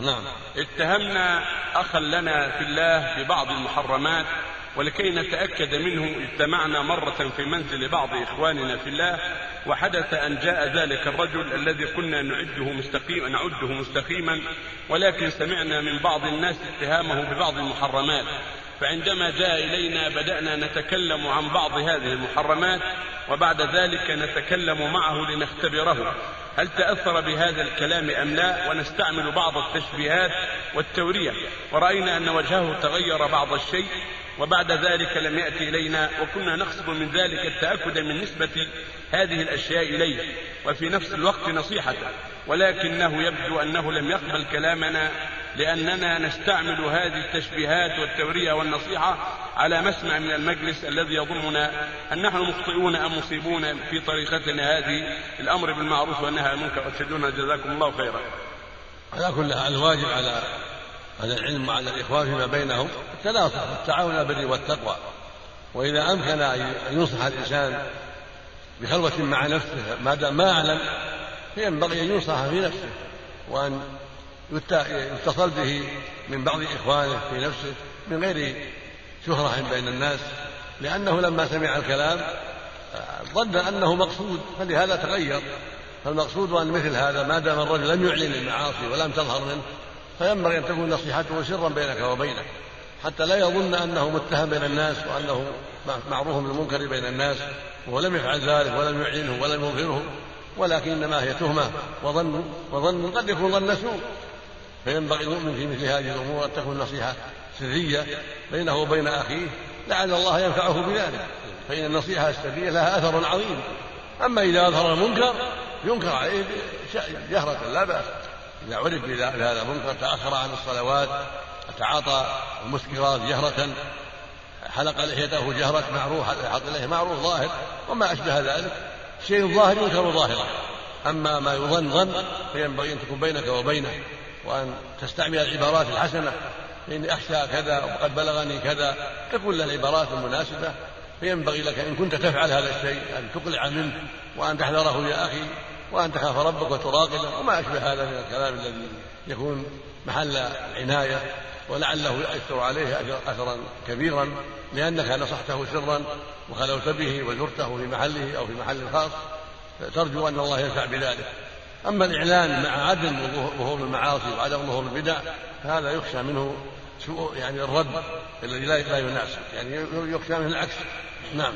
نعم. اتهمنا أخا لنا في الله ببعض المحرمات ولكي نتأكد منه اجتمعنا مرة في منزل بعض إخواننا في الله وحدث أن جاء ذلك الرجل الذي كنا نعده مستقيما نعده مستقيما ولكن سمعنا من بعض الناس اتهامه ببعض المحرمات. فعندما جاء إلينا بدأنا نتكلم عن بعض هذه المحرمات وبعد ذلك نتكلم معه لنختبره. هل تأثر بهذا الكلام أم لا؟ ونستعمل بعض التشبيهات والتورية. ورأينا أن وجهه تغير بعض الشيء وبعد ذلك لم يأتي إلينا وكنا نقصد من ذلك التأكد من نسبة هذه الأشياء إليه. وفي نفس الوقت نصيحته. ولكنه يبدو أنه لم يقبل كلامنا لأننا نستعمل هذه التشبيهات والتورية والنصيحة على مسمع من المجلس الذي يظننا أن نحن مخطئون أم مصيبون في طريقتنا هذه. الأمر بالمعروف والنهي عن المنكر جزاكم الله خيرا. على كل حال الواجب على على العلم وعلى الإخوان فيما بينهم التناصح والتعاون على البر والتقوى. وإذا أمكن أن ينصح الإنسان بخلوة مع نفسه ما دام ما أعلم فينبغي أن ينصح في نفسه وأن يتصل به من بعض إخوانه في نفسه من غير شهرة بين الناس لأنه لما سمع الكلام ظن أنه مقصود فلهذا تغير. فالمقصود أن مثل هذا ما دام الرجل لم يعلن المعاصي ولم تظهر منه فينبغي أن تكون نصيحته سرا بينك وبينه حتى لا يظن أنه متهم بين الناس وأنه معروف بالمنكر بين الناس وهو لم يفعل ذلك ولم يعلنه ولم يظهره ولكن إنما هي تهمة وظن وظن قد يكون ظن سوء. فينبغي المؤمن في مثل هذه الأمور أن تكون نصيحة سرية بينه وبين أخيه لعل الله ينفعه بذلك. فإن النصيحة السرية لها أثر عظيم. أما إذا أظهر المنكر ينكر عليه جهرة لا بأس. إذا عرف بهذا المنكر تأخر عن الصلوات تعاطى المسكرات جهرة حلق لحيته جهرة معروف حط إليه معروف ظاهر. وما أشبه ذلك شيء ظاهر ينكر ظاهرا أما ما يظن ظن فينبغي أن تكون بينك وبينه وأن تستعمل العبارات الحسنة. فإني أخشى كذا وقد بلغني كذا. تقول له العبارات المناسبة. فينبغي لك إن كنت تفعل هذا الشيء أن تقلع منه وأن تحذره يا أخي وأن تخاف ربك وتراقبه وما أشبه هذا من الكلام الذي يكون محل العناية ولعله يأثر عليه أثرا كبيرا لأنك نصحته سرا وخلوت به وزرته في محله أو في محل خاص. ترجو أن الله ينفع بذلك. أما الإعلان مع عدم ظهور المعاصي وعدم ظهور البدع فهذا يخشى منه سوء يعني الرد الذي لا يناسب يعني يخشى منه العكس. نعم.